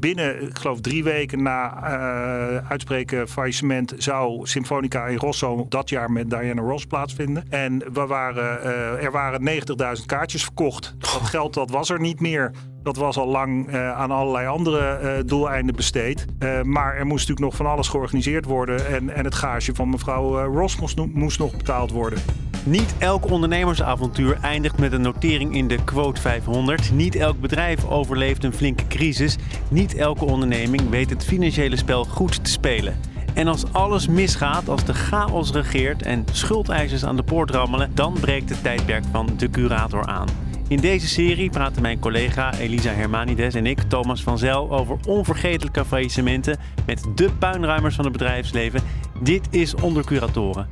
Binnen, ik geloof drie weken na uh, uitspreken faillissement zou Symfonica in Rosso dat jaar met Diana Ross plaatsvinden. En we waren, uh, er waren 90.000 kaartjes verkocht. Dat geld dat was er niet meer. Dat was al lang uh, aan allerlei andere uh, doeleinden besteed. Uh, maar er moest natuurlijk nog van alles georganiseerd worden. En, en het gage van mevrouw Ross moest, moest nog betaald worden. Niet elk ondernemersavontuur eindigt met een notering in de quote 500. Niet elk bedrijf overleeft een flinke crisis. Niet elke onderneming weet het financiële spel goed te spelen. En als alles misgaat, als de chaos regeert en schuldeisers aan de poort rammelen, dan breekt het tijdperk van de curator aan. In deze serie praten mijn collega Elisa Hermanides en ik, Thomas van Zel, over onvergetelijke faillissementen met de puinruimers van het bedrijfsleven. Dit is Onder Curatoren.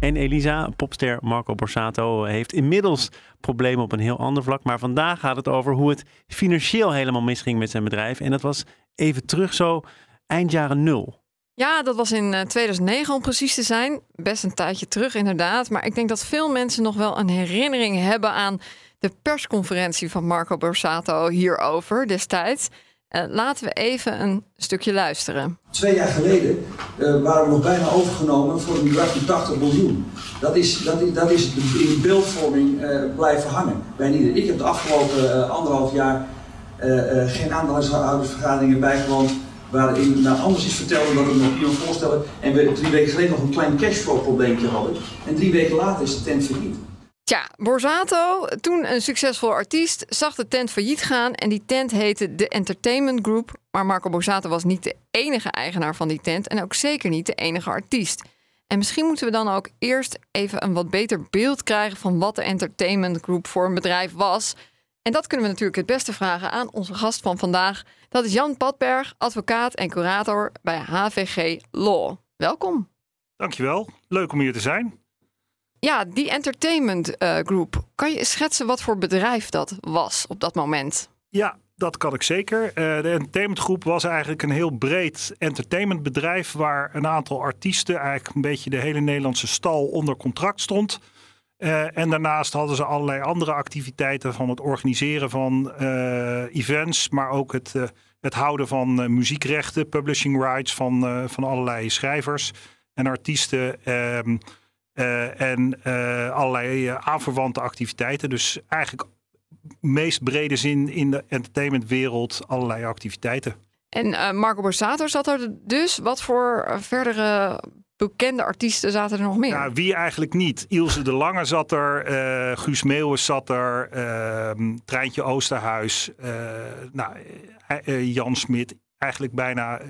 En Elisa, popster Marco Borsato, heeft inmiddels problemen op een heel ander vlak. Maar vandaag gaat het over hoe het financieel helemaal misging met zijn bedrijf. En dat was even terug zo eind jaren nul. Ja, dat was in 2009 om precies te zijn. Best een tijdje terug inderdaad. Maar ik denk dat veel mensen nog wel een herinnering hebben aan de persconferentie van Marco Borsato hierover destijds. Uh, laten we even een stukje luisteren. Twee jaar geleden uh, waren we nog bijna overgenomen voor een bedrag van 80 miljoen. Dat is, dat is, dat is in beeldvorming blijven hangen bij ieder. Ik heb de afgelopen anderhalf jaar geen aandeelhoudersvergaderingen bijgewoond waarin nou, anders is verteld dan ik nog iemand voorstellen. En we drie weken geleden nog een klein cashflow probleempje hadden. En drie weken later is de tent failliet. Tja, Borsato, toen een succesvol artiest, zag de tent failliet gaan. En die tent heette de Entertainment Group. Maar Marco Borsato was niet de enige eigenaar van die tent. En ook zeker niet de enige artiest. En misschien moeten we dan ook eerst even een wat beter beeld krijgen van wat de Entertainment Group voor een bedrijf was. En dat kunnen we natuurlijk het beste vragen aan onze gast van vandaag. Dat is Jan Padberg, advocaat en curator bij HVG Law. Welkom. Dankjewel. Leuk om hier te zijn. Ja, die entertainment uh, group. Kan je schetsen wat voor bedrijf dat was op dat moment? Ja, dat kan ik zeker. Uh, de entertainment groep was eigenlijk een heel breed entertainmentbedrijf waar een aantal artiesten, eigenlijk een beetje de hele Nederlandse stal onder contract stond. Uh, en daarnaast hadden ze allerlei andere activiteiten van het organiseren van uh, events, maar ook het, uh, het houden van muziekrechten, publishing rights van, van allerlei schrijvers en artiesten. Ehm, en allerlei aanverwante activiteiten. Dus eigenlijk meest brede zin in de entertainmentwereld allerlei activiteiten. En Marco Borsato zat er dus. Wat voor verdere bekende artiesten zaten er nog meer? Ja, wie eigenlijk niet? Ilse de Lange zat er, uh, Guus Meeuwis zat er, uh, Treintje Oosterhuis, uh, nou, eh, Jan Smit. Eigenlijk bijna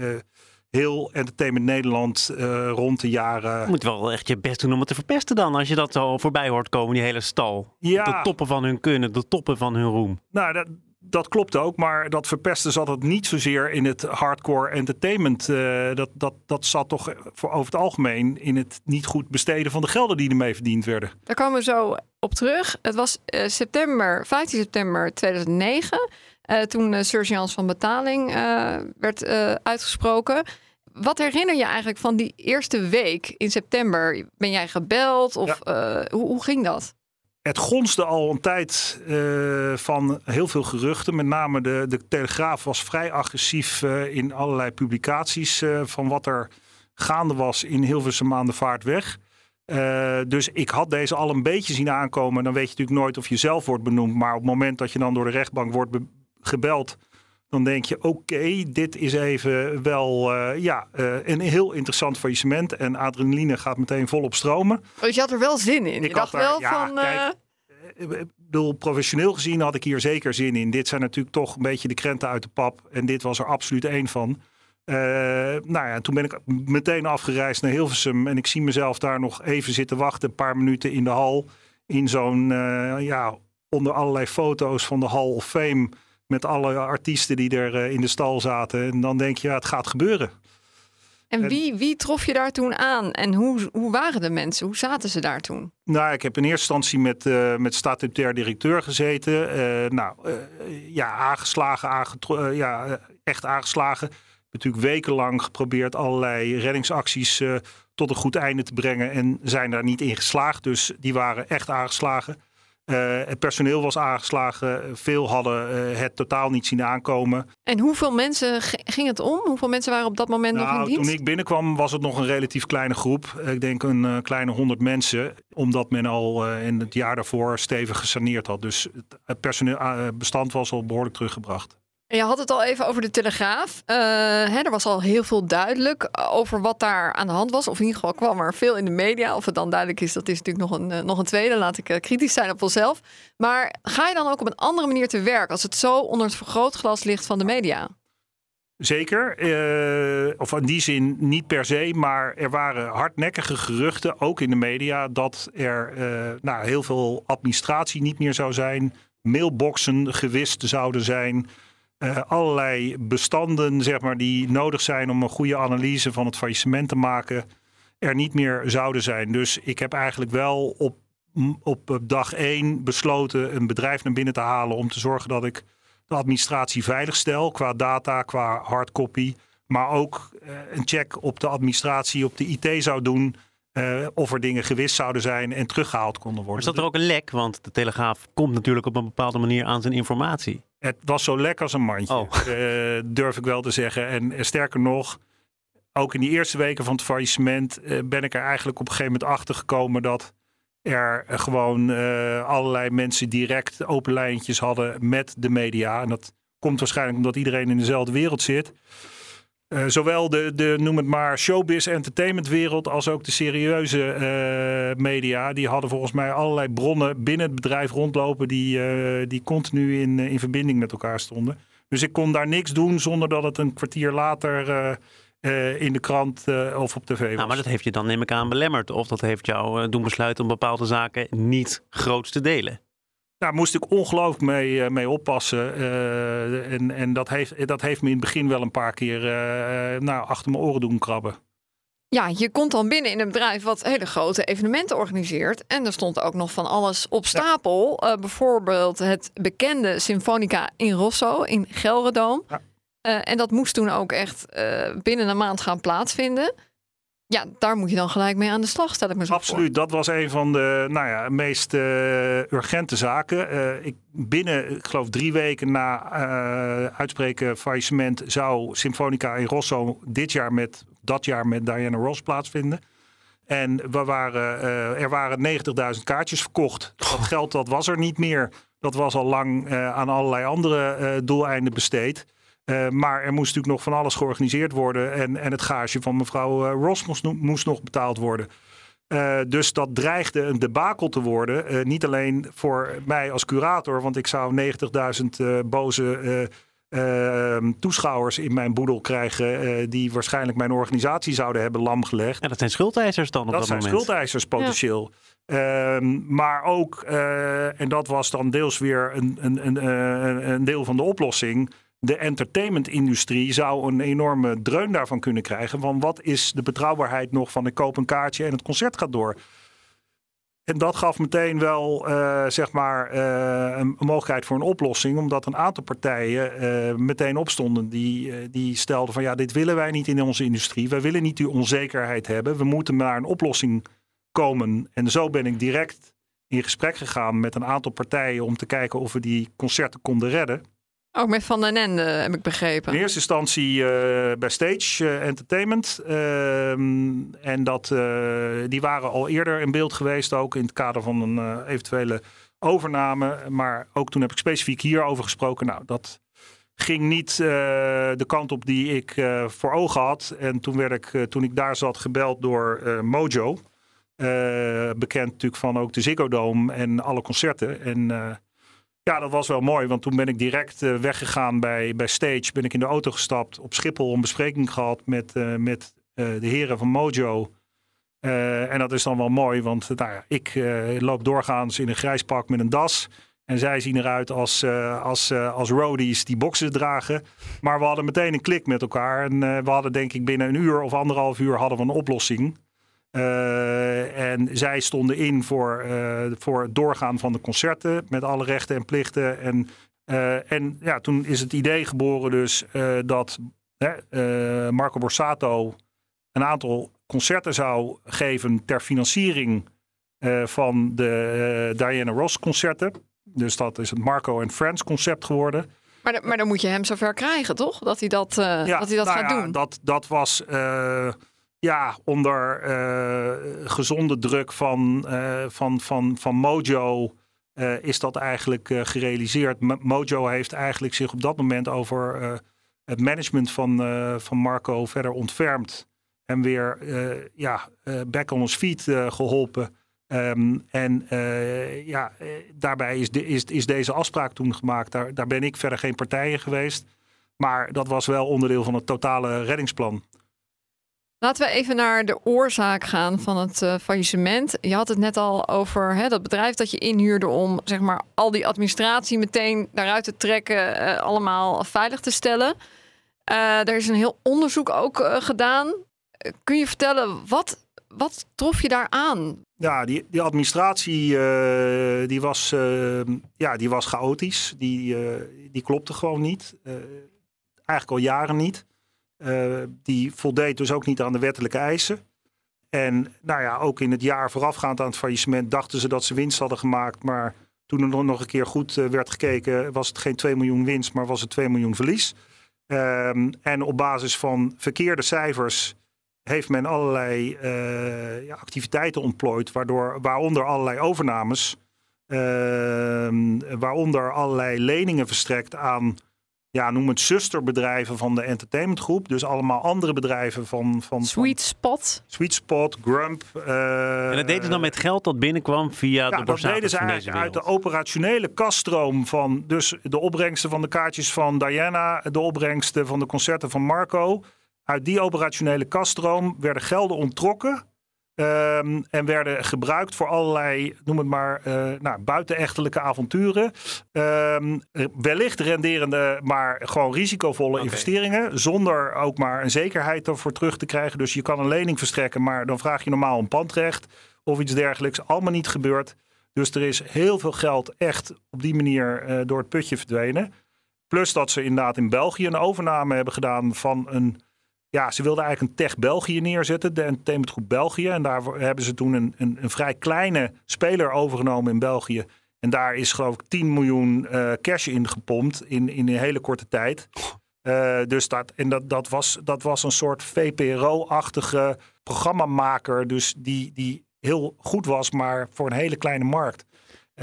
heel Entertainment Nederland rond de jaren. Je moet wel echt je best doen om het te verpesten dan, als je dat zo voorbij hoort komen, die hele stal. Ja. De toppen van hun kunnen, de toppen van hun roem. Nou, dat, dat klopt ook, maar dat verpesten zat het niet zozeer in het hardcore entertainment. Uh, dat, dat, dat zat toch voor over het algemeen in het niet goed besteden van de gelden die ermee verdiend werden. Daar komen we zo op terug. Het was uh, september, 15 september 2009, uh, toen uh, Surgeons van Betaling werd uitgesproken. Wat herinner je eigenlijk van die eerste week in september? Ben jij gebeld of ja. hoe, hoe ging dat? Het gonste al een tijd uh, van heel veel geruchten. Met name de, de Telegraaf was vrij agressief uh, in allerlei publicaties uh, van wat er gaande was in Hilversum aan de vaart weg. dus ik had deze al een beetje zien aankomen. Dan weet je natuurlijk nooit of je zelf wordt benoemd. Maar op het moment dat je dan door de rechtbank wordt gebeld, dan denk je: oké, dit is even wel ja, een heel interessant faillissement. En adrenaline gaat meteen volop stromen. Dus je had er wel zin in. Ik je dacht wel ja, van. Kijk, ik bedoel, professioneel gezien had ik hier zeker zin in. Dit zijn natuurlijk toch een beetje de krenten uit de pap. En dit was er absoluut één van. Uh, nou ja, toen ben ik meteen afgereisd naar Hilversum. En ik zie mezelf daar nog even zitten wachten. Een paar minuten in de hal. In zo'n, uh, ja, onder allerlei foto's van de Hall of Fame. Met alle artiesten die er uh, in de stal zaten. En dan denk je, ja, het gaat gebeuren. En wie, wie trof je daar toen aan? En hoe, hoe waren de mensen? Hoe zaten ze daar toen? Nou, ik heb in eerste instantie met, uh, met statutair directeur gezeten. Uh, nou, uh, ja, aangeslagen, aangetro- ja, echt aangeslagen. Natuurlijk wekenlang geprobeerd allerlei reddingsacties tot een goed einde te brengen. En zijn daar niet in geslaagd. Dus die waren echt aangeslagen. Uh, het personeel was aangeslagen. Veel hadden uh, het totaal niet zien aankomen. En hoeveel mensen ging het om? Hoeveel mensen waren op dat moment nou, nog in dienst? Toen ik binnenkwam was het nog een relatief kleine groep. Ik denk een uh, kleine honderd mensen. Omdat men al in het jaar daarvoor stevig gesaneerd had. Dus het personeelbestand was al behoorlijk teruggebracht. Je had het al even over de Telegraaf. Uh, hè, er was al heel veel duidelijk over wat daar aan de hand was. Of in ieder geval kwam er veel in de media. Of het dan duidelijk is, dat is natuurlijk nog een, uh, nog een tweede. Laat ik uh, kritisch zijn op onszelf. Maar ga je dan ook op een andere manier te werk als het zo onder het vergrootglas ligt van de media? Zeker. of in die zin niet per se. Maar er waren hardnekkige geruchten, ook in de media, dat er nou, heel veel administratie niet meer zou zijn. Mailboxen gewist zouden zijn. Uh, allerlei bestanden zeg maar, die nodig zijn om een goede analyse van het faillissement te maken, er niet meer zouden zijn. Dus ik heb eigenlijk wel op, op dag één besloten een bedrijf naar binnen te halen om te zorgen dat ik de administratie veilig stel qua data, qua hardcopy. Maar ook uh, een check op de administratie, op de IT zou doen. Uh, of er dingen gewist zouden zijn en teruggehaald konden worden. Maar is dat er ook een lek? Want de Telegraaf komt natuurlijk op een bepaalde manier aan zijn informatie. Het was zo lek als een mandje, oh. uh, durf ik wel te zeggen. En uh, sterker nog, ook in die eerste weken van het faillissement uh, ben ik er eigenlijk op een gegeven moment achter gekomen dat er gewoon allerlei mensen direct open lijntjes hadden met de media. En dat komt waarschijnlijk omdat iedereen in dezelfde wereld zit. Uh, zowel de, de, noem het maar, showbiz entertainmentwereld als ook de serieuze uh, media. Die hadden volgens mij allerlei bronnen binnen het bedrijf rondlopen die, uh, die continu in, in verbinding met elkaar stonden. Dus ik kon daar niks doen zonder dat het een kwartier later in de krant of op tv was. Nou, maar dat heeft je dan neem ik aan belemmerd. Of dat heeft jou doen besluiten om bepaalde zaken niet groots te delen. Daar moest ik ongelooflijk mee, mee oppassen. Uh, en en dat, heeft, dat heeft me in het begin wel een paar keer uh, nou, achter mijn oren doen krabben. Ja, je komt dan binnen in een bedrijf wat hele grote evenementen organiseert. En er stond ook nog van alles op stapel. Ja. Uh, bijvoorbeeld het bekende Symfonica in Rosso in Gelredoom. Ja. en dat moest toen ook echt binnen een maand gaan plaatsvinden. Ja, daar moet je dan gelijk mee aan de slag, stel ik me Absoluut, dat was een van de nou ja, meest uh, urgente zaken. Uh, ik, binnen, ik geloof drie weken na uh, uitspreken faillissement... zou Symfonica in Rosso dit jaar met, dat jaar met Diana Ross plaatsvinden. En we waren, er waren 90.000 kaartjes verkocht. Dat geld dat was er niet meer. Dat was al lang aan allerlei andere doeleinden besteed. Uh, maar er moest natuurlijk nog van alles georganiseerd worden. En, en het gage van mevrouw uh, Ross moest, moest, nog betaald worden. Uh, dus dat dreigde een debakel te worden. niet alleen voor mij als curator, want ik zou 90.000 boze ehm, toeschouwers in mijn boedel krijgen. die waarschijnlijk mijn organisatie zouden hebben lamgelegd. En dat zijn schuldeisers dan op dat, dat moment? Dat zijn schuldeisers potentieel. Ja. Um, maar ook, en dat was dan deels weer een, een, een, een deel van de oplossing de entertainmentindustrie zou een enorme dreun daarvan kunnen krijgen. Van wat is de betrouwbaarheid nog van ik koop een kaartje en het concert gaat door. En dat gaf meteen wel uh, zeg maar, uh, een mogelijkheid voor een oplossing. Omdat een aantal partijen uh, meteen opstonden. Die, die stelden van ja, dit willen wij niet in onze industrie. Wij willen niet die onzekerheid hebben. We moeten naar een oplossing komen. En zo ben ik direct in gesprek gegaan met een aantal partijen. Om te kijken of we die concerten konden redden. Ook met Van den Ende, heb ik begrepen. In eerste instantie uh, bij Stage uh, Entertainment. Uh, en dat, die waren al eerder in beeld geweest, ook in het kader van een eventuele overname. Maar ook toen heb ik specifiek hierover gesproken. Nou, dat ging niet de kant op die ik voor ogen had. En toen werd ik, toen ik daar zat, gebeld door Mojo. bekend natuurlijk van ook de Ziggo Dome en alle concerten. En ja, dat was wel mooi, want toen ben ik direct uh, weggegaan bij, bij Stage. Ben ik in de auto gestapt, op Schiphol een bespreking gehad met, uh, met uh, de heren van Mojo. en dat is dan wel mooi, want nou ja, ik loop doorgaans in een grijs pak met een das. En zij zien eruit als, als, als roadies die boxen dragen. Maar we hadden meteen een klik met elkaar. En we hadden denk ik binnen een uur of anderhalf uur hadden we een oplossing. En zij stonden in voor, voor het doorgaan van de concerten. Met alle rechten en plichten. En, en ja, toen is het idee geboren dus dat Marco Borsato een aantal concerten zou geven ter financiering van de Diana Ross concerten. Dus dat is het Marco and Friends concept geworden. Maar, maar dan moet je hem zover krijgen, toch? Dat hij dat, ja, dat, hij dat nou gaat ja, doen. Dat, dat was ja, onder uh, gezonde druk van, van, van, van Mojo. is dat eigenlijk gerealiseerd? Mojo heeft eigenlijk zich op dat moment over het management van, van Marco verder ontfermd. En weer ja, back on his feet geholpen. Ehm, en ja, eh, daarbij is, de, is, is deze afspraak toen gemaakt. Daar, daar ben ik verder geen partijen geweest. Maar dat was wel onderdeel van het totale reddingsplan. Laten we even naar de oorzaak gaan van het uh, faillissement. Je had het net al over hè, dat bedrijf dat je inhuurde om zeg maar, al die administratie meteen daaruit te trekken, uh, allemaal veilig te stellen. Uh, er is een heel onderzoek ook gedaan. kun je vertellen, wat, wat trof je daar aan? Ja, die, die administratie die was, uh, ja, die was chaotisch. Die, die klopte gewoon niet. eigenlijk al jaren niet. Die voldeed dus ook niet aan de wettelijke eisen. En nou ja, ook in het jaar voorafgaand aan het faillissement dachten ze dat ze winst hadden gemaakt. Maar toen er nog een keer goed werd gekeken, was het geen 2 miljoen winst, maar was het 2 miljoen verlies. Ehm, en op basis van verkeerde cijfers heeft men allerlei uh, ja, activiteiten ontplooid, waardoor, waaronder allerlei overnames, uh, waaronder allerlei leningen verstrekt aan, ja, noem het zusterbedrijven van de entertainmentgroep. Dus allemaal andere bedrijven van... van Sweet Spot. Sweet Spot, Grump. Uh, en dat deden ze dan met geld dat binnenkwam via ja, de dat deden ze eigenlijk uit de operationele kaststroom van dus de opbrengsten van de kaartjes van Diana, de opbrengsten van de concerten van Marco... Uit die operationele kaststroom werden gelden onttrokken. Um, en werden gebruikt voor allerlei, noem het maar, uh, nou, buitenechtelijke avonturen. Um, wellicht renderende, maar gewoon risicovolle okay. investeringen. Zonder ook maar een zekerheid ervoor terug te krijgen. Dus je kan een lening verstrekken, maar dan vraag je normaal een pandrecht of iets dergelijks. Allemaal niet gebeurd. Dus er is heel veel geld echt op die manier uh, door het putje verdwenen. Plus dat ze inderdaad in België een overname hebben gedaan van een ja, ze wilden eigenlijk een Tech België neerzetten, de entertainmentgroep België. En daar hebben ze toen een, een, een, vrij kleine speler overgenomen in België. En daar is geloof ik 10 miljoen uh, cash in gepompt in, in een hele korte tijd. Uh, dus dat, en dat, dat, was, dat was een soort VPRO-achtige programmamaker. Dus die, die heel goed was, maar voor een hele kleine markt.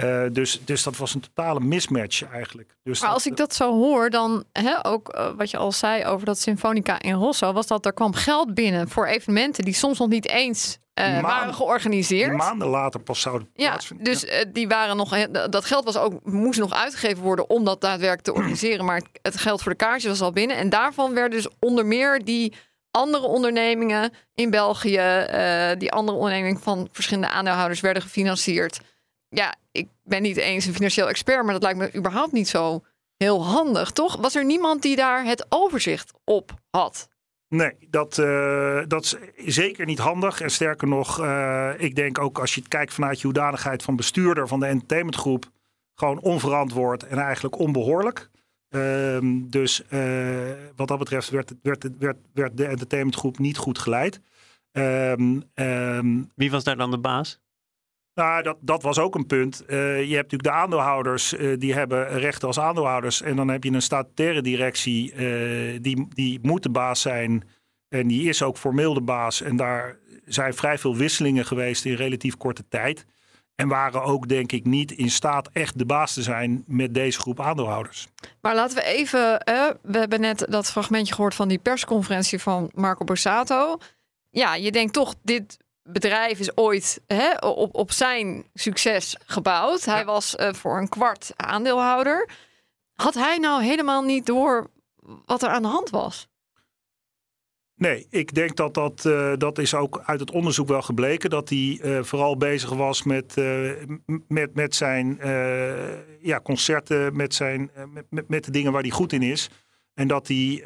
Uh, dus, dus dat was een totale mismatch eigenlijk. Dus maar als ik dat zo hoor, dan hè, ook uh, wat je al zei over dat Symfonica in Rosso, was dat er kwam geld binnen voor evenementen die soms nog niet eens uh, maanden, waren georganiseerd. Maanden later pas zouden ja, plaatsvinden. Dus ja. die waren nog, dat geld was ook, moest nog uitgegeven worden om dat daadwerkelijk te organiseren. Maar het geld voor de kaartjes was al binnen. En daarvan werden dus onder meer die andere ondernemingen in België, die andere ondernemingen van verschillende aandeelhouders werden gefinancierd ja, ik ben niet eens een financieel expert, maar dat lijkt me überhaupt niet zo heel handig, toch? Was er niemand die daar het overzicht op had? Nee, dat, uh, dat is zeker niet handig. En sterker nog, uh, ik denk ook als je het kijkt vanuit je hoedanigheid van bestuurder van de entertainmentgroep, gewoon onverantwoord en eigenlijk onbehoorlijk. Uh, dus uh, wat dat betreft werd, werd, werd, werd de entertainmentgroep niet goed geleid. Ehm, ehm, Wie was daar dan de baas? Nou, dat, dat was ook een punt. Uh, je hebt natuurlijk de aandeelhouders, uh, die hebben rechten als aandeelhouders. En dan heb je een statutaire directie, uh, die, die moet de baas zijn. En die is ook formeel de baas. En daar zijn vrij veel wisselingen geweest in relatief korte tijd. En waren ook, denk ik, niet in staat echt de baas te zijn met deze groep aandeelhouders. Maar laten we even. we hebben net dat fragmentje gehoord van die persconferentie van Marco Borsato. Ja, je denkt toch, dit bedrijf is ooit hè, op, op zijn succes gebouwd. Hij was uh, voor een kwart aandeelhouder. Had hij nou helemaal niet door wat er aan de hand was? Nee, ik denk dat dat, uh, dat is ook uit het onderzoek wel gebleken. Dat hij uh, vooral bezig was met, uh, met, met zijn ja, concerten, met, zijn, met, met de dingen waar hij goed in is. En dat hij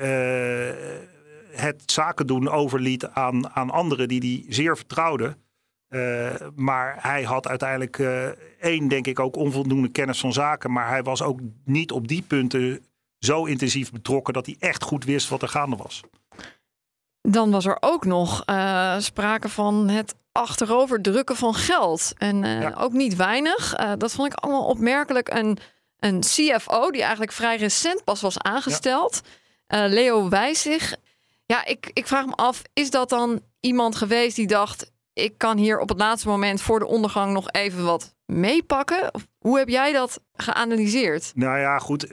het zaken doen overliet aan, aan anderen die hij zeer vertrouwde. maar hij had uiteindelijk één, denk ik, ook onvoldoende kennis van zaken. Maar hij was ook niet op die punten zo intensief betrokken dat hij echt goed wist wat er gaande was. Dan was er ook nog uh, sprake van het achterover drukken van geld. En uh, ook niet weinig. Uh, dat vond ik allemaal opmerkelijk. Een, een CFO die eigenlijk vrij recent pas was aangesteld. Ja. Leo Wijzig. Ja, ik, ik vraag me af, is dat dan iemand geweest die dacht... ik kan hier op het laatste moment voor de ondergang nog even wat meepakken? Hoe heb jij dat geanalyseerd? Nou ja, goed.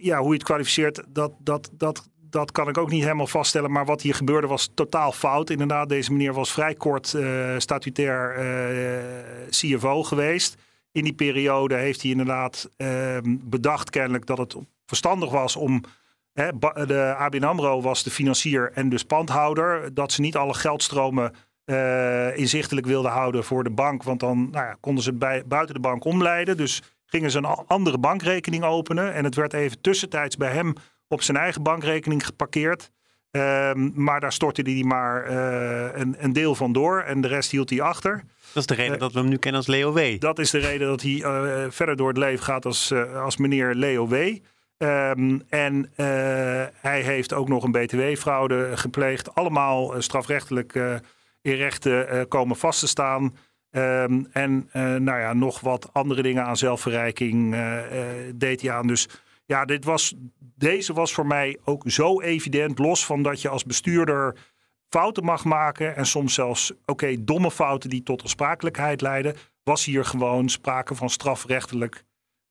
ja, hoe je het kwalificeert, dat, dat, dat dat kan ik ook niet helemaal vaststellen. Maar wat hier gebeurde was totaal fout. Inderdaad, deze meneer was vrij kort uh, statutair uh, CFO geweest. In die periode heeft hij inderdaad uh, bedacht kennelijk dat het verstandig was om... Hè, de ABN AMRO was de financier en dus pandhouder. Dat ze niet alle geldstromen uh, inzichtelijk wilden houden voor de bank. Want dan nou ja, konden ze bij, buiten de bank omleiden. Dus gingen ze een andere bankrekening openen. En het werd even tussentijds bij hem op zijn eigen bankrekening geparkeerd. Um, maar daar stortte hij maar uh, een, een, deel van door en de rest hield hij achter. Dat is de reden uh, dat we hem nu kennen als Leo W. Dat is de reden dat hij uh, verder door het leven gaat als, als meneer Leo W. Um, en hij heeft ook nog een btw-fraude gepleegd. Allemaal strafrechtelijk in rechten komen vast te staan. Um, en nou ja, nog wat andere dingen aan zelfverrijking deed hij aan. Dus ja, dit was, deze was voor mij ook zo evident. Los van dat je als bestuurder fouten mag maken. En soms zelfs, oké, domme fouten die tot aansprakelijkheid leiden. Was hier gewoon sprake van strafrechtelijk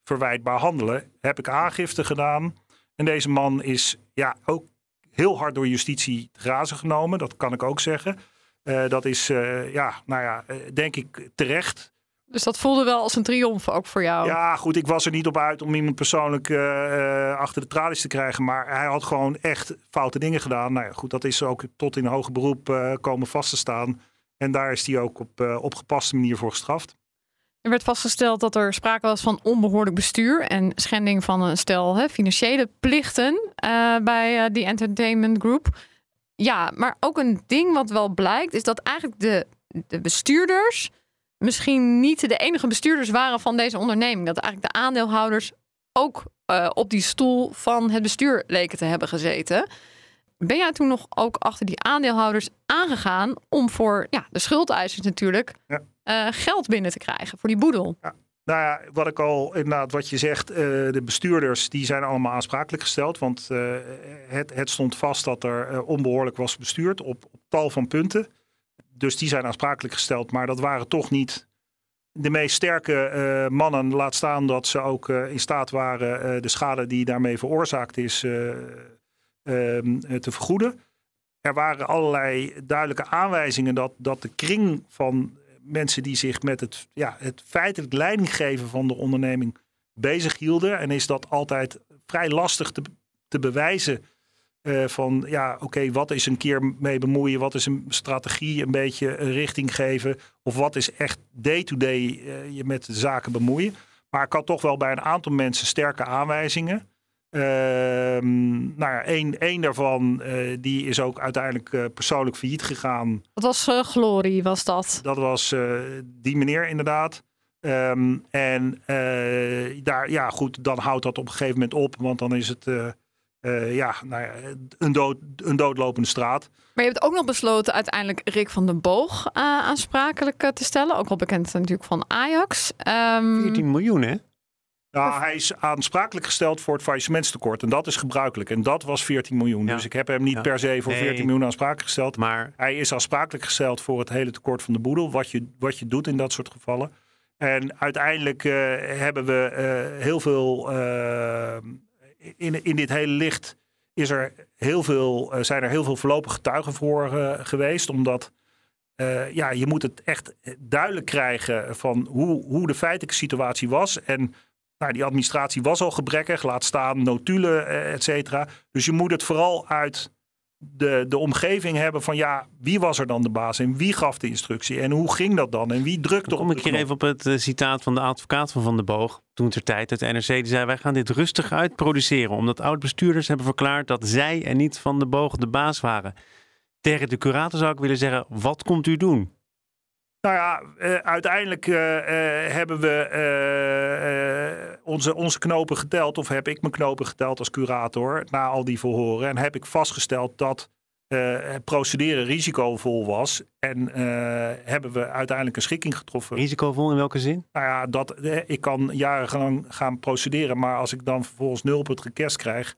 verwijtbaar handelen. Heb ik aangifte gedaan. En deze man is ja, ook heel hard door justitie te grazen genomen. Dat kan ik ook zeggen. Uh, dat is, uh, ja, nou ja, uh, denk ik terecht. Dus dat voelde wel als een triomf ook voor jou. Ja, goed. Ik was er niet op uit om iemand persoonlijk uh, achter de tralies te krijgen. Maar hij had gewoon echt foute dingen gedaan. Nou ja, goed. Dat is ook tot in hoger beroep komen vast te staan. En daar is hij ook op uh, opgepaste manier voor gestraft. Er werd vastgesteld dat er sprake was van onbehoorlijk bestuur en schending van een stel hè, financiële plichten bij die entertainment group. Ja, maar ook een ding wat wel blijkt is dat eigenlijk de, de bestuurders misschien niet de enige bestuurders waren van deze onderneming. Dat eigenlijk de aandeelhouders ook uh, op die stoel van het bestuur leken te hebben gezeten. Ben jij toen nog ook achter die aandeelhouders aangegaan om voor ja, de schuldeisers natuurlijk ja. Uh, geld binnen te krijgen voor die boedel? Ja. Nou ja, wat ik al inderdaad, wat je zegt, uh, de bestuurders die zijn allemaal aansprakelijk gesteld. Want het, het, stond vast dat er onbehoorlijk was bestuurd op, op tal van punten dus die zijn aansprakelijk gesteld. Maar dat waren toch niet de meest sterke mannen. Laat staan dat ze ook in staat waren de schade die daarmee veroorzaakt is ehm, te vergoeden. Er waren allerlei duidelijke aanwijzingen dat, dat de kring van mensen die zich met het, ja, het feitelijk leidinggeven van de onderneming bezig hielden. En is dat altijd vrij lastig te, te bewijzen uh, van ja, oké, wat is een keer mee bemoeien? Wat is een strategie een beetje richting geven? Of wat is echt day-to-day uh, je met de zaken bemoeien? Maar ik had toch wel bij een aantal mensen sterke aanwijzingen. Uh, nou ja, één, één daarvan uh, die is ook uiteindelijk uh, persoonlijk failliet gegaan. Wat was Glorie, was dat? Dat was die meneer inderdaad. Um, en daar, ja goed, dan houdt dat op een gegeven moment op. Want dan is het uh, ja, nou ja, een, dood, een doodlopende straat. Maar je hebt ook nog besloten uiteindelijk Rick van den Boog uh, aansprakelijk uh, te stellen. Ook wel bekend natuurlijk van Ajax. Um... Ehm, 14 miljoen, hè? Nou, hij is aansprakelijk gesteld voor het faillissementstekort. En dat is gebruikelijk. En dat was 14 miljoen. Ja. Dus ik heb hem niet ja. per se voor nee. 14 miljoen aansprakelijk gesteld. Maar hij is aansprakelijk gesteld voor het hele tekort van de boedel. Wat je, wat je doet in dat soort gevallen. En uiteindelijk hebben we heel veel in, in dit hele licht is er heel veel, zijn er heel veel voorlopige getuigen voor geweest. Omdat uh, ja, je moet het echt duidelijk krijgen van hoe, hoe de feitelijke situatie was. En nou, die administratie was al gebrekkig, laat staan notulen, et cetera. Dus je moet het vooral uit de, de omgeving hebben van ja, wie was er dan de baas en wie gaf de instructie en hoe ging dat dan en wie drukte op kom de ik hier even op het eh, citaat van de advocaat van Van der Boog. Toen ter tijd uit de NRC. Die zei: Wij gaan dit rustig uitproduceren. Omdat oud-bestuurders hebben verklaard dat zij en niet Van der Boog de baas waren. Tegen de curator zou ik willen zeggen: Wat komt u doen? Nou ja, eh, uiteindelijk eh, eh, hebben we onze, onze knopen geteld, of heb ik mijn knopen geteld als curator na al die verhoren. En heb ik vastgesteld dat het procederen risicovol was. En hebben we uiteindelijk een schikking getroffen. Risicovol in welke zin? Nou ja, dat, ik kan jarenlang gaan procederen, maar als ik dan vervolgens nul op het rekest krijg,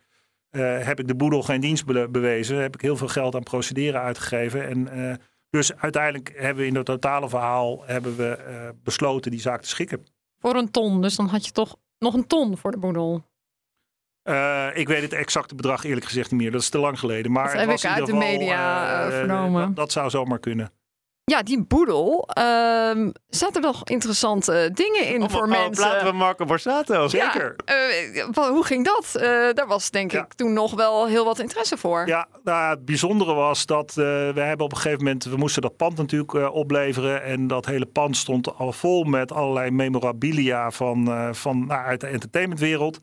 heb ik de boedel geen dienst be- bewezen. Heb ik heel veel geld aan procederen uitgegeven. En dus uiteindelijk hebben we in het totale verhaal hebben we, eh, besloten die zaak te schikken. Voor een ton. Dus dan had je toch nog een ton voor de boedel. Eh, ik weet het exacte bedrag eerlijk gezegd niet meer. Dat is te lang geleden. Maar Dat heb ik uit de geval, media, eh, vernomen. Dat, dat zou zomaar kunnen. Ja, die boedel. ehm zaten er nog interessante dingen in voor mensen. Laten we Marco Borsato. Zeker. Ja, eh, hoe ging dat? Eh, daar was denk Ja. ik toen nog wel heel wat interesse voor. Ja, nou, het bijzondere was dat eh, we hebben op een gegeven moment, we moesten dat pand natuurlijk opleveren. En dat hele pand stond al vol met allerlei memorabilia van, van, nou, uit de entertainmentwereld.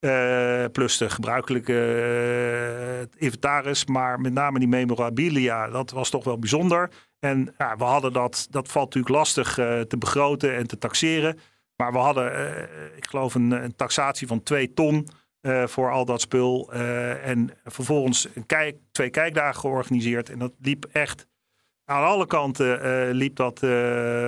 Eh, plus de gebruikelijke eh, inventaris, maar met name die memorabilia, dat was toch wel bijzonder. En ja, we hadden dat, dat valt natuurlijk lastig eh, te begroten en te taxeren. Maar we hadden, ik geloof, een, taxatie van 2 ton voor al dat spul. En vervolgens een kijk, twee kijkdagen georganiseerd. En dat liep echt aan alle kanten liep dat eh,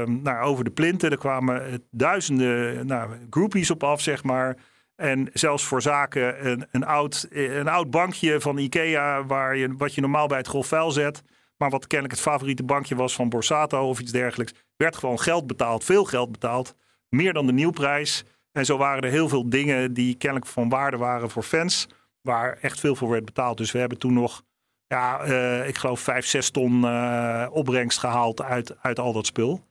nou, over de plinten. Er kwamen duizenden nou, groupies op af, zeg maar. En zelfs voor zaken een, een, oud, een oud bankje van Ikea... Waar je, wat je normaal bij het grofvuil zet... maar wat kennelijk het favoriete bankje was van Borsato of iets dergelijks... werd gewoon geld betaald, veel geld betaald. Meer dan de nieuwprijs. En zo waren er heel veel dingen die kennelijk van waarde waren voor fans... waar echt veel voor werd betaald. Dus we hebben toen nog ja, eh, ik geloof vijf, zes ton eh, opbrengst gehaald uit, uit al dat spul.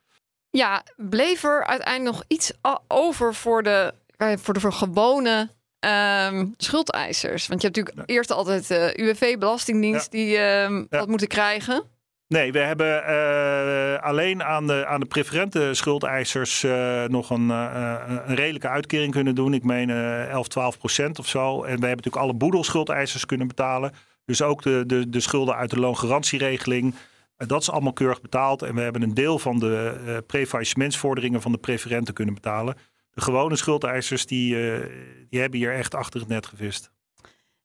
Ja, bleef er uiteindelijk nog iets over voor de, voor de voor gewone ehm, schuldeisers? Want je hebt natuurlijk eerst altijd de UWV Belastingdienst die ehm Ja. wat moeten krijgen. Nee, we hebben eh, alleen aan de, aan de preferente schuldeisers eh, nog een, eh, een redelijke uitkering kunnen doen. Ik meen eh 11, 12 procent of zo. En we hebben natuurlijk alle boedelschuldeisers kunnen betalen. Dus ook de, de, de schulden uit de loongarantieregeling. Eh, dat is allemaal keurig betaald. En we hebben een deel van de eh prefaillissementsvorderingen van de preferenten kunnen betalen. De gewone schuldeisers die, eh, die hebben hier echt achter het net gevist.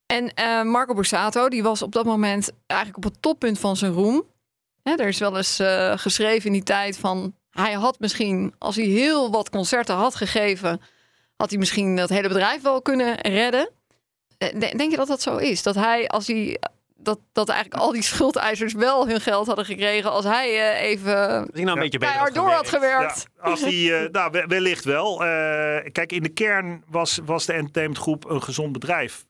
En eh, Marco Borsato, die was op dat moment eigenlijk op het toppunt van zijn roem. Hè, er is wel eens eh, geschreven in die tijd van... hij had misschien, als hij heel wat concerten had gegeven... had hij misschien dat hele bedrijf wel kunnen redden. De- Denk je dat dat zo is? Dat hij, als hij... Dat, dat eigenlijk al die schuldeisers wel hun geld hadden gekregen... als hij eh, even Misschien nou een beetje keihard door had gewerkt. Ja, als die, eh, nou, we- wellicht wel. Eh, kijk, in de kern was, was de entertainmentgroep een gezond bedrijf.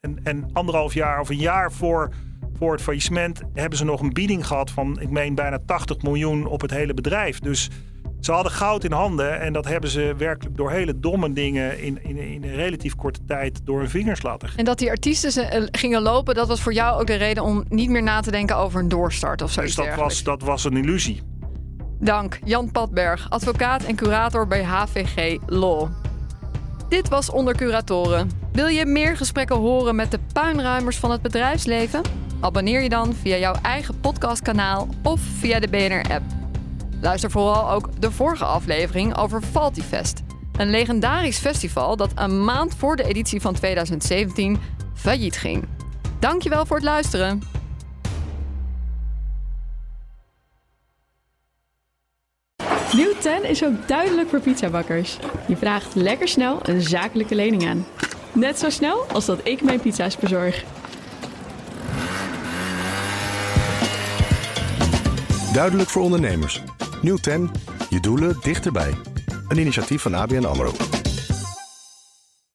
En, en anderhalf jaar of een jaar voor, voor het faillissement hebben ze nog een bieding gehad van, ik meen, bijna 80 miljoen op het hele bedrijf. Dus ze hadden goud in handen en dat hebben ze werkelijk door hele domme dingen in, in, in een relatief korte tijd door hun vingers laten gaan. En dat die artiesten ze- eh, gingen lopen... dat was voor jou ook de reden om niet meer na te denken over een doorstart of zoiets Dus dat was, dat was een illusie. Dank, Jan Padberg, advocaat en curator bij HVG Law. Dit was Onder Curatoren. Wil je meer gesprekken horen met de puinruimers van het bedrijfsleven? Abonneer je dan via jouw eigen podcastkanaal of via de BNR-app. Luister vooral ook de vorige aflevering over Faltifest. Een legendarisch festival dat een maand voor de editie van 2017 failliet ging. Dankjewel voor het luisteren. Nieuw 10 is ook duidelijk voor pizzabakkers. Je vraagt lekker snel een zakelijke lening aan. Net zo snel als dat ik mijn pizza's bezorg. Duidelijk voor ondernemers. Nieuw 10, je doelen dichterbij. Een initiatief van ABN AMRO.